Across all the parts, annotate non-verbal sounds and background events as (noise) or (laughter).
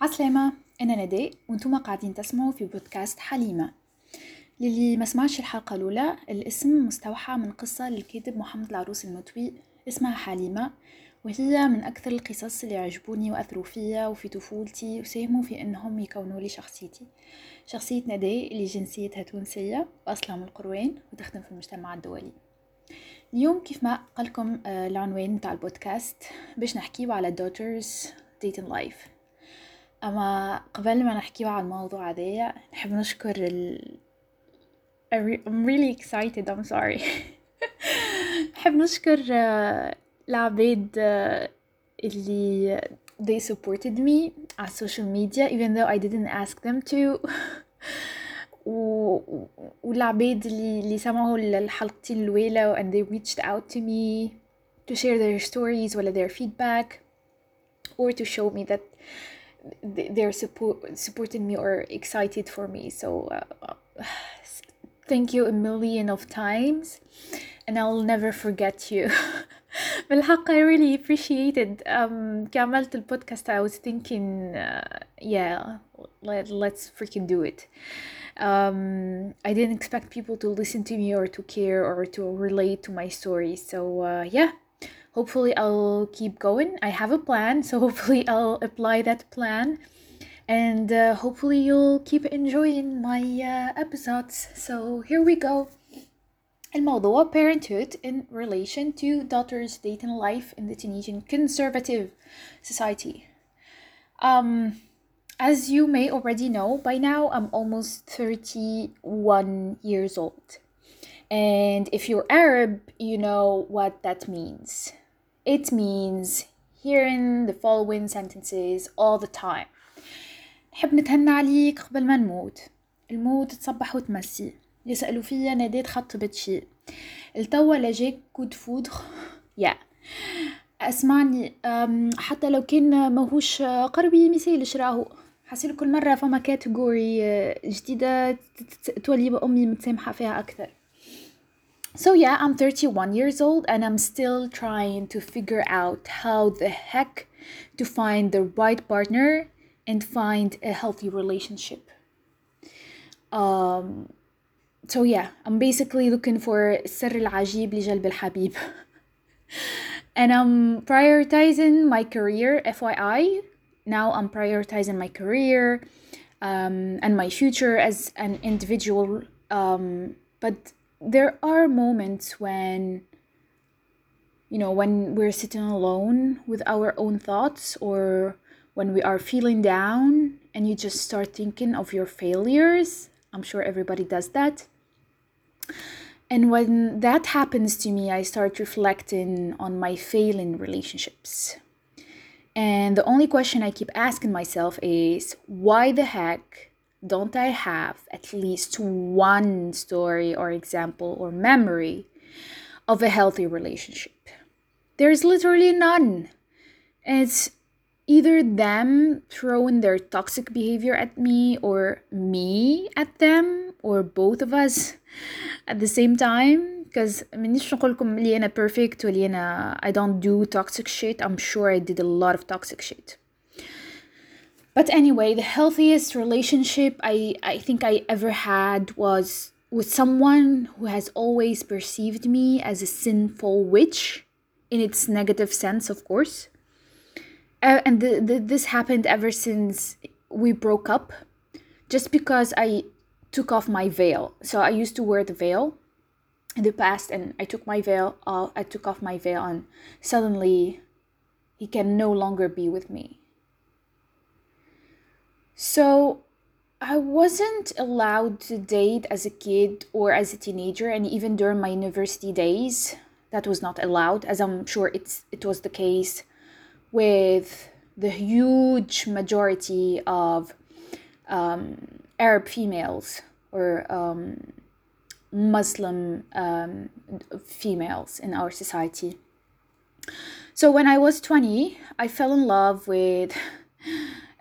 عسلامة أنا نداء وأنتم قاعدين تسمعوا في بودكاست حليمة. للي ما سمعش الحلقة الأولى الاسم مستوحى من قصة للكاتب محمد العروس المتوي اسمها حليمة وهي من أكثر القصص اللي عجبوني وأثروا فيا وفي طفولتي وساهموا في أنهم يكونوا لي شخصيتي. شخصية نداء اللي جنسيتها تونسية وأصلها من القروان وتخدم في المجتمع الدولي. اليوم كيف ما قالكم آه، العنوان بتاع البودكاست باش نحكيو على daughters dating life. أما قبل ما نحكيو على الموضوع هذايا نحب نشكر ال I'm really excited I'm sorry نحب نشكر آه، العباد آه، اللي they supported me على السوشيال ميديا even though I didn't ask them to و... والعباد اللي اللي سمعوا الحلقتين الأولى and they reached out to me to share their stories ولا their feedback or to show me that th- they're support supporting me or excited for me so uh, (sighs) thank you a million of times and I'll never forget you (laughs) بالحق I really appreciated um كي عملت البودكاست I was thinking uh, yeah let, let's freaking do it um I didn't expect people to listen to me or to care or to relate to my story so uh, yeah hopefully I'll keep going. I have a plan, so hopefully I'll (laughs) apply that plan. And uh, hopefully you'll keep enjoying my uh, episodes. So here we go. الموضوع parenthood in relation to daughters' dating life in the Tunisian conservative society. Um, as you may already know, by now I'm almost 31 years old. And if you're Arab, you know what that means. It means hearing the following sentences all the time. نحب نتهنى عليك قبل ما نموت. الموت تصبح وتمسي. يسألوا فيا ناديت خطبت شي التوا لاجيك كود فودغ. يا اسمعني حتى لو كان ماهوش قربي مثال راهو حسيل كل مرة فما كاتيجوري جديدة تت- تولي أمي متسامحة فيها أكثر. So yeah, I'm 31 years old and I'm still trying to figure out how the heck to find the right partner and find a healthy relationship. Um so yeah, I'm basically looking for السر العجيب لجلب الحبيب. and I'm prioritizing my career FYI. Now I'm prioritizing my career um, and my future as an individual. Um, but there are moments when, you know, when we're sitting alone with our own thoughts or when we are feeling down and you just start thinking of your failures. I'm sure everybody does that. And when that happens to me, I start reflecting on my failing relationships. And the only question I keep asking myself is why the heck don't I have at least one story or example or memory of a healthy relationship? There's literally none. It's either them throwing their toxic behavior at me or me at them or both of us at the same time because منيش نقولكم اللي أنا perfect واللي أنا I don't do toxic shit I'm sure I did a lot of toxic shit but anyway the healthiest relationship I, I think I ever had was with someone who has always perceived me as a sinful witch in its negative sense of course uh, and the, the, this happened ever since we broke up just because I took off my veil. So I used to wear the veil in the past and I took my veil off, I took off my veil and suddenly he can no longer be with me. So I wasn't allowed to date as a kid or as a teenager and even during my university days that was not allowed as I'm sure it's it was the case with the huge majority of um, Arab females or um, Muslim um, females in our society. So when I was 20, I fell in love with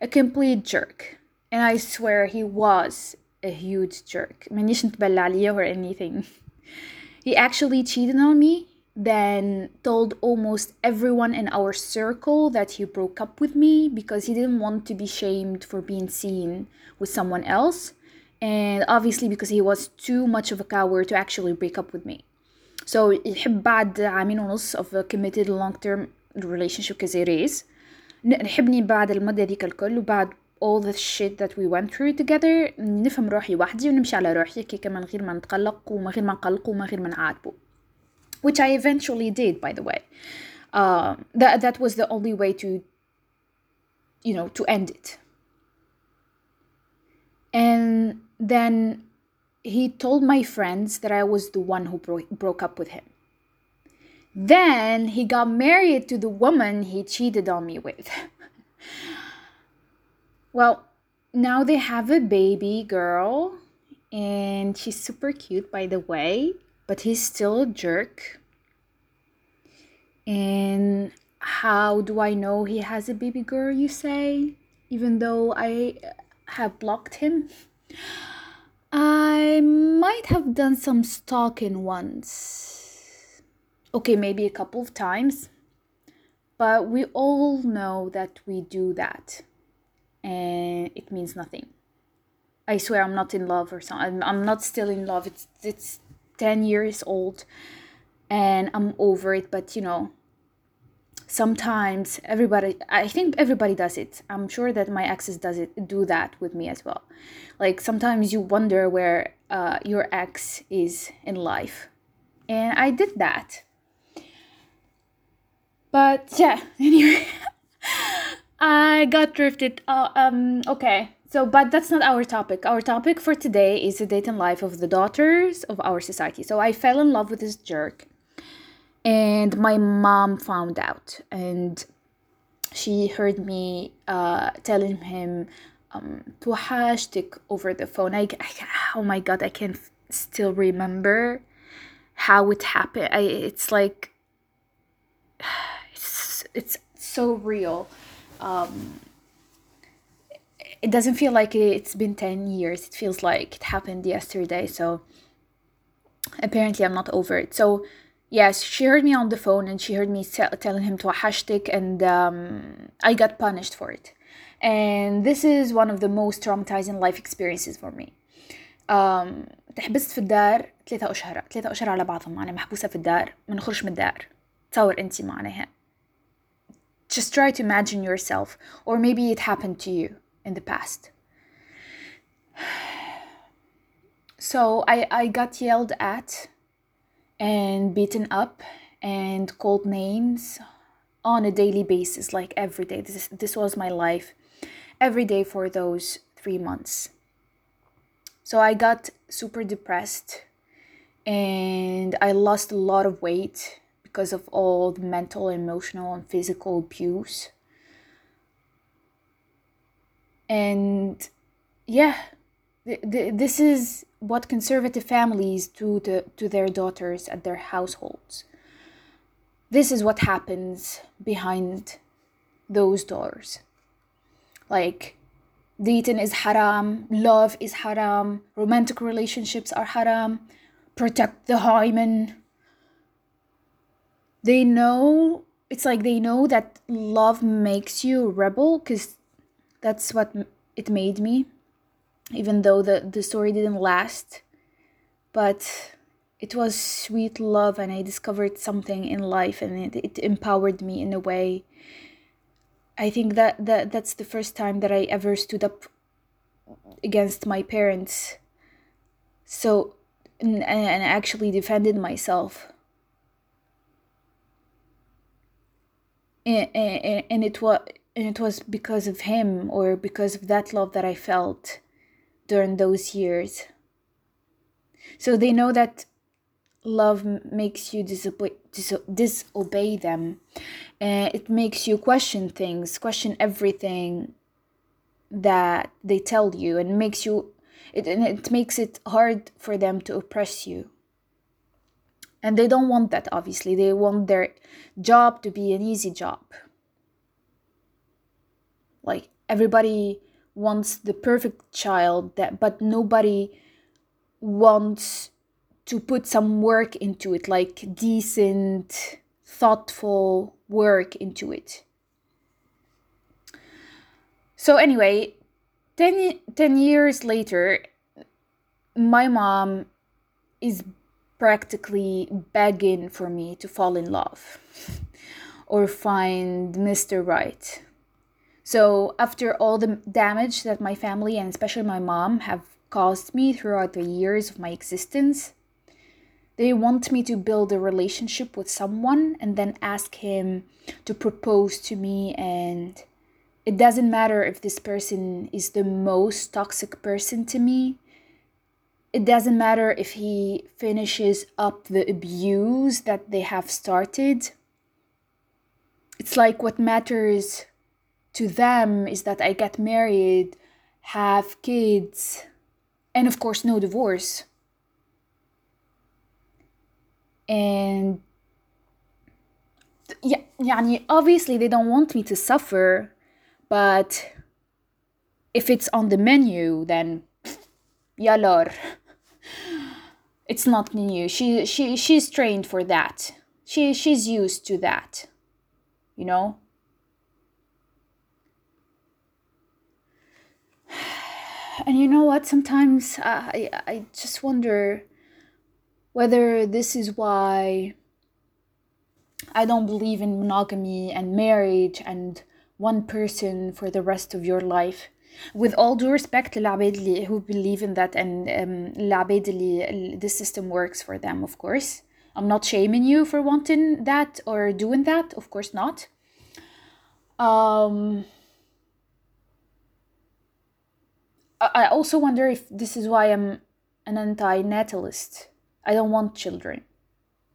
a complete jerk. And I swear he was a huge jerk. مانيش نتبلى عليه or anything. (laughs) He actually cheated on me then told almost everyone in our circle that he broke up with me because he didn't want to be shamed for being seen with someone else and obviously because he was too much of a coward to actually break up with me so يحب بعد عامين ونص of a committed long term relationship كزيريز نحبني بعد المدة ذيك الكل وبعد all the shit that we went through together نفهم روحي وحدي ونمشي على روحي كي من غير ما نتقلق وما غير ما نقلق وما غير ما نعاتبه which I eventually did by the way uh, that, that was the only way to you know to end it and then he told my friends that I was the one who bro- broke up with him. Then he got married to the woman he cheated on me with. (laughs) well, now they have a baby girl, and she's super cute, by the way, but he's still a jerk. And how do I know he has a baby girl, you say? Even though I have blocked him? I might have done some stalking once. Okay, maybe a couple of times. But we all know that we do that. And it means nothing. I swear I'm not in love or something. I'm, not still in love. It's it's 10 years old and I'm over it, but you know, sometimes everybody i think everybody does it i'm sure that my exes does it do that with me as well like sometimes you wonder where uh, your ex is in life and i did that but yeah (laughs) anyway i got drifted uh, um okay so but that's not our topic our topic for today is the date and life of the daughters of our society so i fell in love with this jerk and my mom found out and she heard me uh, telling him um, توحشتك over the phone I, I, oh my god i can f- still remember how it happened I, it's like (sighs) it's, it's so real um, it doesn't feel like it's been 10 years it feels like it happened yesterday so apparently i'm not over it so yes she heard me on the phone and she heard me tell, telling him to hashtag and um, i got punished for it and this is one of the most traumatizing life experiences for me um, تحبست في الدار ثلاثة أشهر ثلاثة أشهر على بعضهم معناها محبوسة في الدار ما نخرج من الدار تصور أنت معناها just try to imagine yourself or maybe it happened to you in the past. (sighs) So I, I got yelled at and beaten up and called names on a daily basis like every day. This this was my life every day for those 3 months. So i got super depressed and i lost a lot of weight because of all the mental emotional and physical abuse and yeah th- th- this is what conservative families do to, to their daughters at their households. This is what happens behind those doors. Like, dating is haram, love is haram, romantic relationships are haram, protect the hymen. They know, it's like they know that love makes you a rebel because that's what it made me even though the, the story didn't last. But it was sweet love, and I discovered something in life, and it, it empowered me in a way. I think that, that that's the first time that I ever stood up against my parents. So, and, and actually defended myself. And, and, and it was and it was because of him or because of that love that I felt during those years. So they know that love makes you disobey, disobey them. Uh, it makes you question things, question everything that they tell you, and makes you it and it makes it hard for them to oppress you. And they don't want that. Obviously, they want their job to be an easy job. Like everybody wants the perfect child that but nobody wants to put some work into it, like decent, thoughtful work into it. So, anyway, 10, 10 years later, my mom is practically begging for me to fall in love (laughs) or find Mr. Right. So, after all the damage that my family and especially my mom have caused me throughout the years of my existence, they want me to build a relationship with someone and then ask him to propose to me. And it doesn't matter if this person is the most toxic person to me It doesn't matter if he finishes up the abuse that they have started. It's like what matters to them is that I get married, have kids, and of course, no divorce. and yeah يعني obviously they don't want me to suffer but if it's on the menu then yalor it's not new. She she she's trained for that. She she's used to that you know? (sighs) And you know what? Sometimes uh, i i just wonder whether this is why I don't believe in monogamy and marriage and one person for the rest of your life With all due respect للعباد who believe in that and um, العباد this system works for them, of course. I'm not shaming you for wanting that or doing that, of course not. Um, I also wonder if this is why I'm an anti-natalist I don't want children.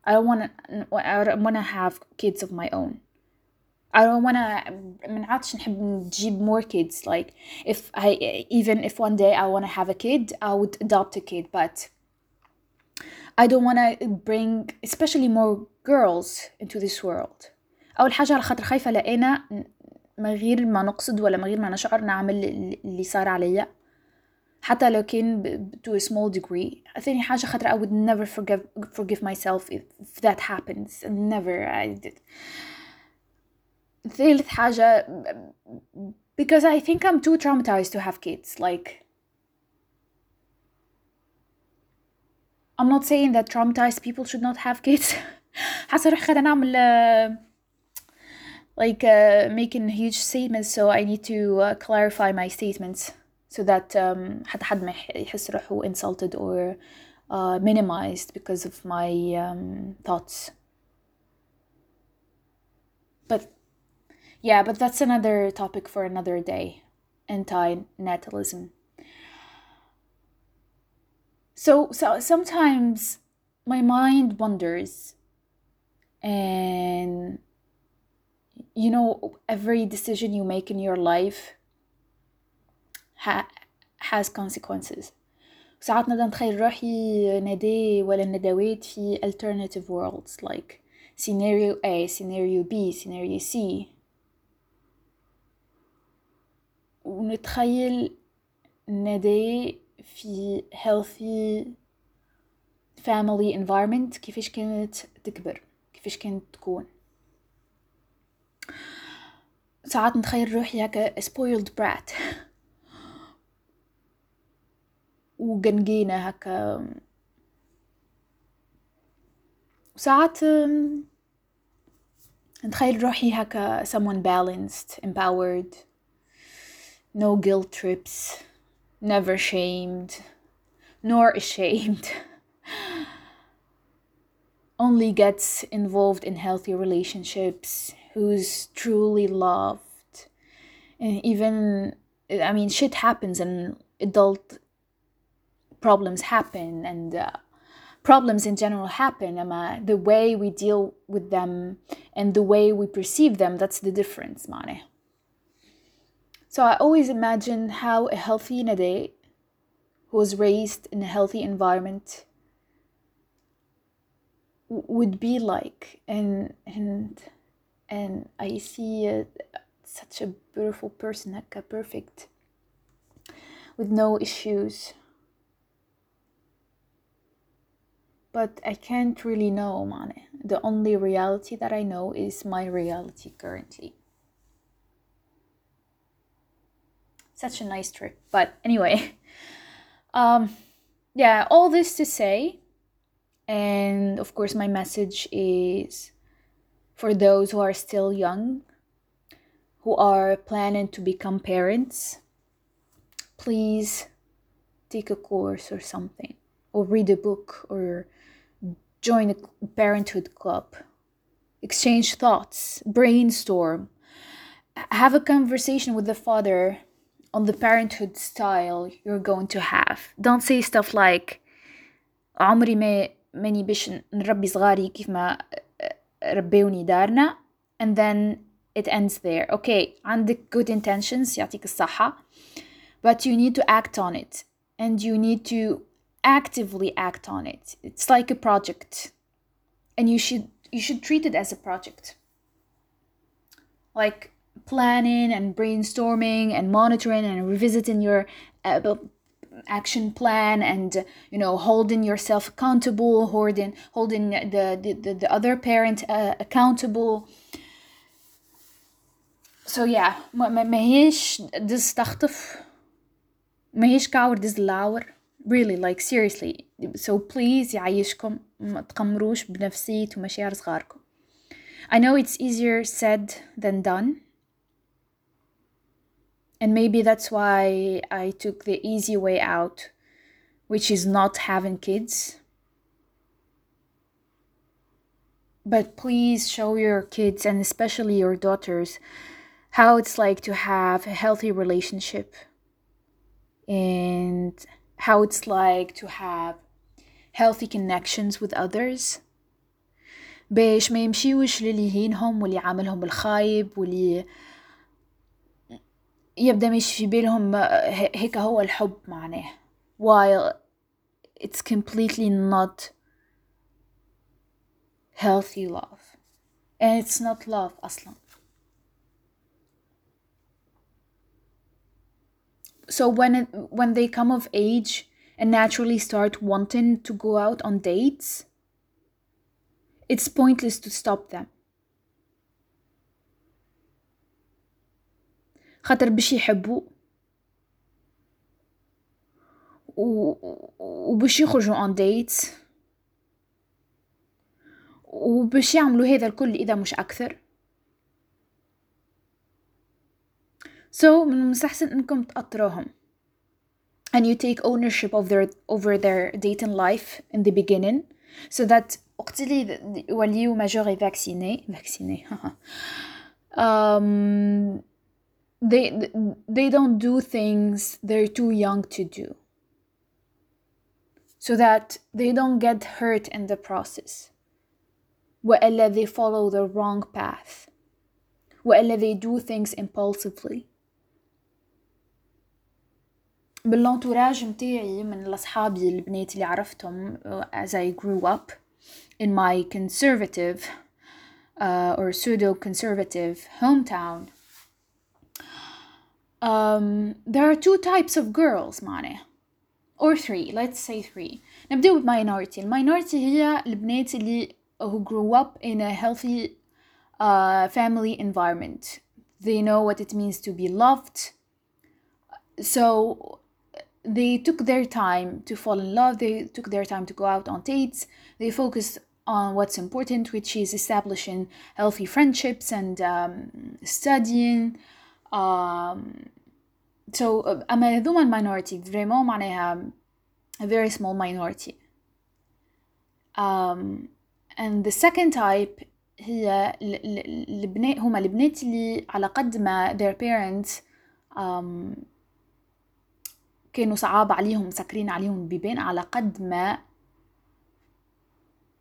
I don't want to. I don't want to have kids of my own. I don't want to. من عادش نحب نجيب more kids. Like if I even if one day I want to have a kid, I would adopt a kid. But I don't want to bring especially more girls into this world. أول حاجة على خاطر خايفة لقينا من غير ما نقصد ولا من غير ما نشعر نعمل اللي صار عليا حتى لو كان to a small degree ثاني حاجة خاطر I would never forgive, forgive myself if, if that happens never I did ثالث حاجة because I think I'm too traumatized to have kids like I'm not saying that traumatized people should not have kids حاسة روح خلينا نعمل like uh, making huge statements so I need to uh, clarify my statements so that um, حتى حد ما يحس روحه insulted or uh, minimized because of my um, thoughts yeah but that's another topic for another day anti-natalism so so sometimes my mind wanders and you know every decision you make in your life ha- has consequences ساعات نقدر نتخيل روحي نداء ولا ندوات في alternative worlds like scenario A, scenario B, scenario C ونتخيل نداء في healthy family environment كيفاش كانت تكبر كيفاش كانت تكون ساعات نتخيل روحي هكا spoiled brat. وجنجينة هكا وساعات نتخيل روحي هكا someone balanced empowered no guilt trips. Never shamed. Nor (laughs) ashamed. Only gets involved in healthy relationships. Who's truly loved. And even i mean shit happens and adult problems happen and uh, problems in general happen. Um, the way we deal with them and the way we perceive them that's the difference mane so I always imagine how a healthy Nada who was raised in a healthy environment would be like. And and and I see uh, such a beautiful person like a perfect with no issues. But I can't really know man the only reality that I know is my reality currently. Such a nice trip. But anyway (laughs) um yeah all this to say and of course my message is for those who are still young who are planning to become parents please take a course or something or read a book or join a parenthood club. Exchange thoughts brainstorm. Have a conversation with the father on the parenthood style you're going to have don't say stuff like عمري ما ماني باش نربي صغاري كيف ما ربيوني دارنا and then it ends there okay عندك good intentions يعطيك الصحة but you need to act on it and you need to actively act on it it's like a project and you should you should treat it as a project like planning and brainstorming and monitoring and revisiting your uh, action plan and you know holding yourself accountable holding holding the the, the other parent uh, accountable so yeah ما هيش دز تخطف ما هيش كاور دز لاور really like seriously so please يعيشكم ما تقمروش بنفسية ومشاعر صغاركم I know it's easier said than done and maybe that's why I took the easy way out which is not having kids but please show your kids and especially your daughters how it's like to have a healthy relationship and how it's like to have healthy connections with others باش ما يمشيوش للي يهينهم واللي عاملهم الخايب واللي يبدا مش في بالهم هيك هو الحب معناه while it's completely not healthy love and it's not love أصلا so when it, when they come of age and naturally start wanting to go out on dates it's pointless to stop them خاطر باش يحبوا وباش يخرجوا on dates. وباش يعملوا هذا الكل إذا مش أكثر. So من المستحسن إنكم تقطروهم and you take ownership of their over their dating life in the beginning. So that وقت اللي يوليو ماجوري فاكسيني فاكسيني um, they they don't do things they're too young to do so that they don't get hurt in the process وإلا they follow the wrong path وإلا they do things impulsively بالانتوراج متاعي من الاصحابي البنات اللي عرفتهم as I grew up in my conservative uh, or pseudo conservative hometown um, there are two types of girls معناه or three let's say three نبدأ بالminority الماينورتي هي البنات اللي who grew up in a healthy uh, family environment they know what it means to be loved so they took their time to fall in love they took their time to go out on dates they focused on what's important which is establishing healthy friendships and um, studying um, so أما هذوما minority vraiment معناها a very small minority. um, and the second type هي البنات هما البنات اللي على قد ما their parents um, كانوا صعاب عليهم مسكرين عليهم البيبان على قد ما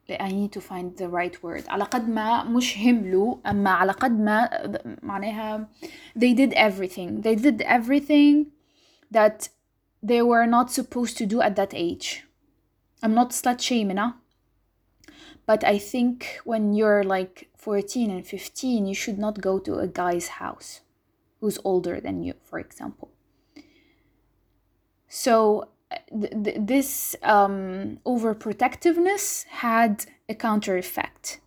I need to find the right word على قد ما مش هملوا أما على قد ما معناها they did everything they did everything that they were not supposed to do at that age I'm not slut shaming huh? but I think when you're like 14 and 15 you should not go to a guy's house who's older than you for example so th- th- this um, overprotectiveness had a counter effect.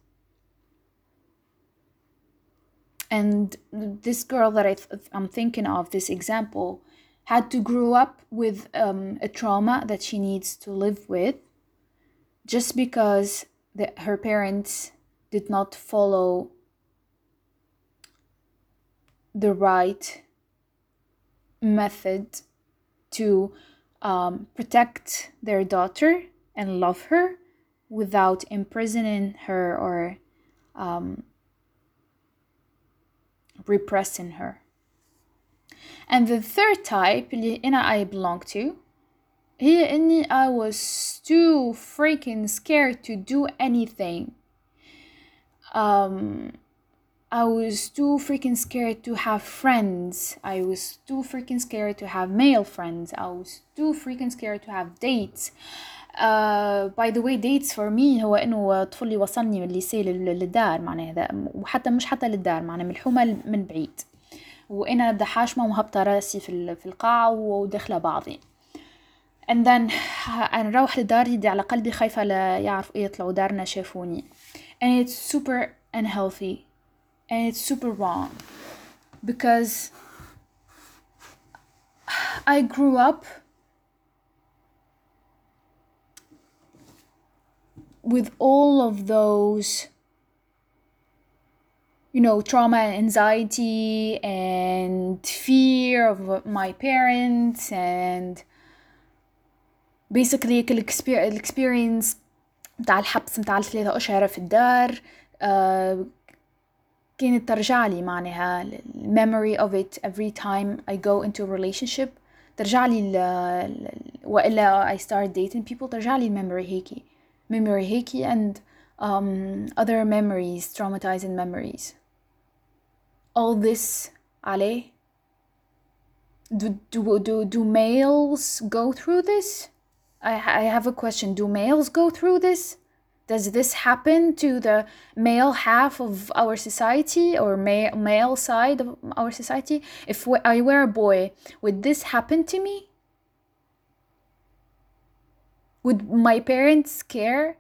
And this girl that I th- I'm thinking of, this example, had to grow up with um, a trauma that she needs to live with just because the, her parents did not follow the right method to um, protect their daughter and love her without imprisoning her or um, repressing her. And the third type اللي أنا I belong to هي إني I was too freaking scared to do anything. Um, I was too freaking scared to have friends. I was too freaking scared to have male friends. I was too freaking scared to have dates. Uh, by the way dates for me هو إنه طفلي وصلني من الليسي للدار معناها هذا وحتى مش حتى للدار معناها من الحومه من بعيد وأنا بدي حاشمة ومهبطة راسي في في القاعة وداخلة بعضي and then (laughs) نروح لداري دي على قلبي خايفة لا يعرفوا يطلعوا دارنا شافوني and it's super unhealthy and it's super wrong because I grew up with all of those you know trauma and anxiety and fear of my parents and basically الاكسبيرينس متاع الحبس متاع الثلاثة أشهر في الدار uh, كانت ترجع لي معناها memory of it every time I go into a relationship ترجع لي وإلا I start dating people ترجع لي memory هيكي memory هيكي and um, other memories traumatizing memories all this عليه do, do, do, do males go through this I, I have a question do males go through this Does this happen to the male half of our society or ma- male side of our society? If I were a boy, would this happen to me? Would my parents care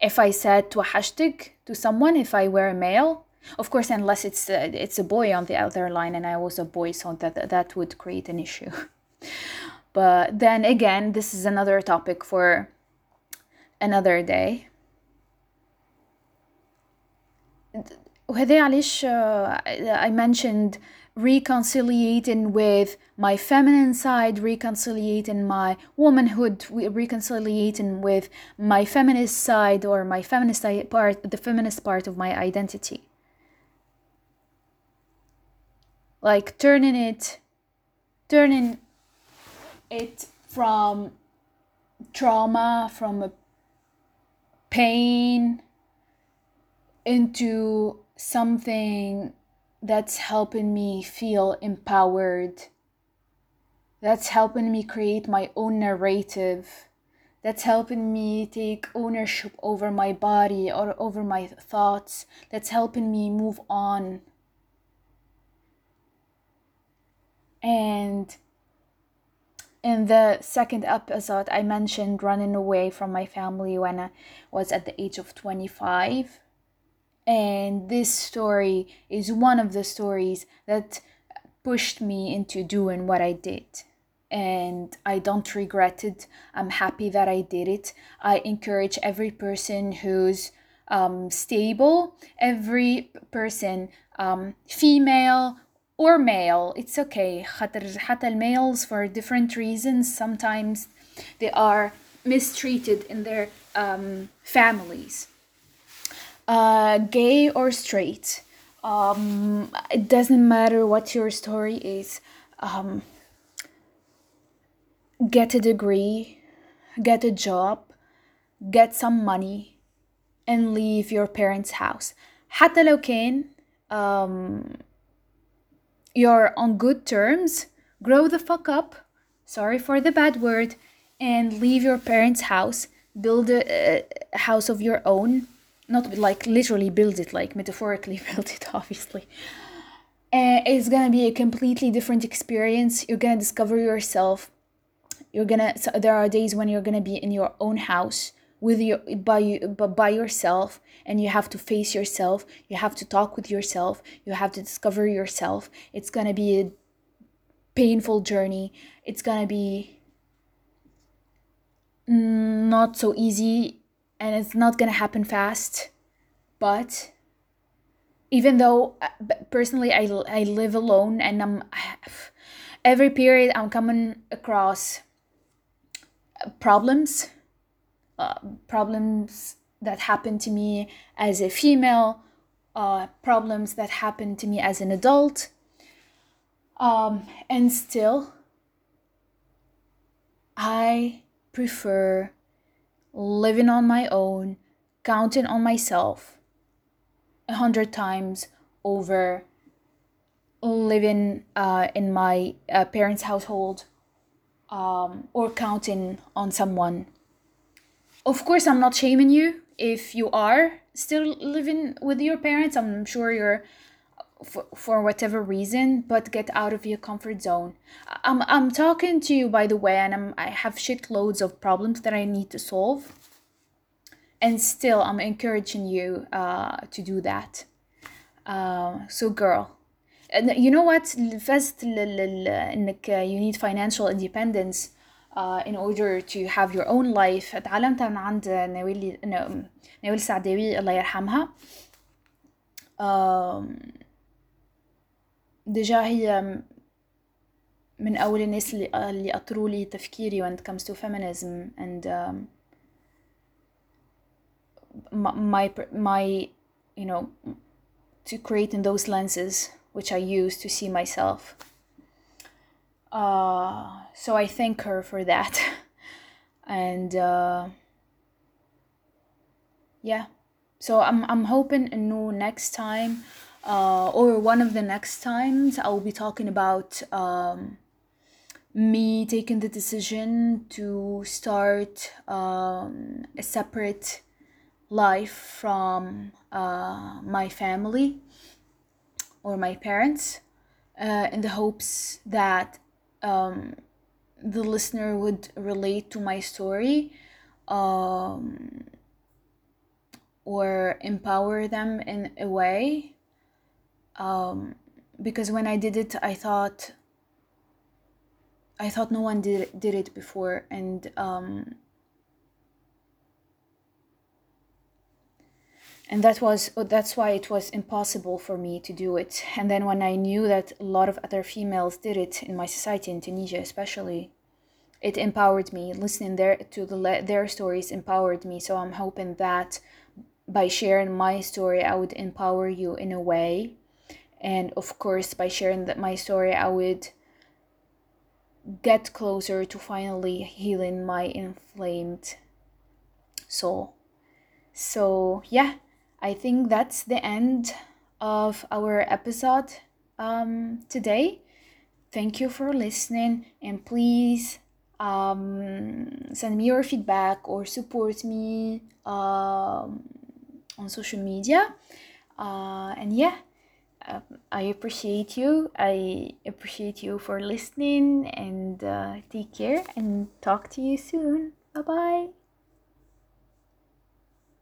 if I said to a hashtag to someone if I were a male? Of course, unless it's a, it's a boy on the other line and I was a boy, so that that would create an issue. (laughs) but then again, this is another topic for another day وهذا علاش I mentioned reconciliating with my feminine side, reconciliating my womanhood, reconciliating with my feminist side or my feminist part, the feminist part of my identity. Like turning it, turning it from trauma, from a pain into something that's helping me feel empowered, that's helping me create my own narrative, that's helping me take ownership over my body or over my thoughts, that's helping me move on. And in the second episode, I mentioned running away from my family when I was at the age of 25 and this story is one of the stories that pushed me into doing what I did. And I don't regret it. I'm happy that I did it. I encourage every person who's um, stable, every person, um, female or male, it's okay. حتى المales for different reasons. Sometimes they are mistreated in their um, families uh, gay or straight. Um, it doesn't matter what your story is. Um, get a degree, get a job, get some money, and leave your parents' house. حتى لو كان um, you're on good terms, grow the fuck up. Sorry for the bad word, and leave your parents' house. Build a, a house of your own not like literally build it like metaphorically (laughs) build it obviously uh, it's gonna be a completely different experience you're gonna discover yourself you're gonna so there are days when you're gonna be in your own house with your by you by yourself and you have to face yourself. You have to talk with yourself. You have to discover yourself. It's gonna be a painful journey. It's gonna be not so easy and it's not gonna happen fast. But even though uh, personally I, I live alone and i'm (sighs) every period i'm coming across problems uh, problems that happened to me as a female uh, problems that happened to me as an adult um, and still i prefer living on my own counting on myself a hundred times over living uh, in my uh, parents household um, or counting on someone Of course, I'm not shaming you if you are still living with your parents. I'm sure you're for, for whatever reason, but get out of your comfort zone. I'm, I'm talking to you, by the way, and I'm, I have shitloads of problems that I need to solve. And still, I'm encouraging you uh, to do that. Uh, so, girl, you know what first انك you need financial independence Uh, in order to have your own life. تعلمت من عند نوال نوال السعداوي الله يرحمها. ديجا هي من أول الناس اللي اللي أطروا لي تفكيري when it comes to feminism and um, my my you know to create in those lenses which I use to see myself. Uh, so I thank her for that. (laughs) and uh, yeah, so I'm, I'm hoping new next time uh, or one of the next times I'll be talking about um, me taking the decision to start um, a separate life from uh, my family or my parents uh, in the hopes that um, the listener would relate to my story um, or empower them in a way. Um, because when I did it, I thought I thought no one did did it before, and um, and that was that's why it was impossible for me to do it. And then when i knew that a lot of other females did it in my society in tunisia especially it empowered me. Listening there to the their stories empowered me. So i'm hoping that by sharing my story i would empower you in a way. And of course by sharing that my story i would get closer to finally healing my inflamed soul. So yeah I think that's the end of our episode um, today. Thank you for listening, and please um, send me your feedback or support me um, on social media. Uh, and yeah, uh, I appreciate you. I appreciate you for listening, and uh, take care and talk to you soon. Bye bye.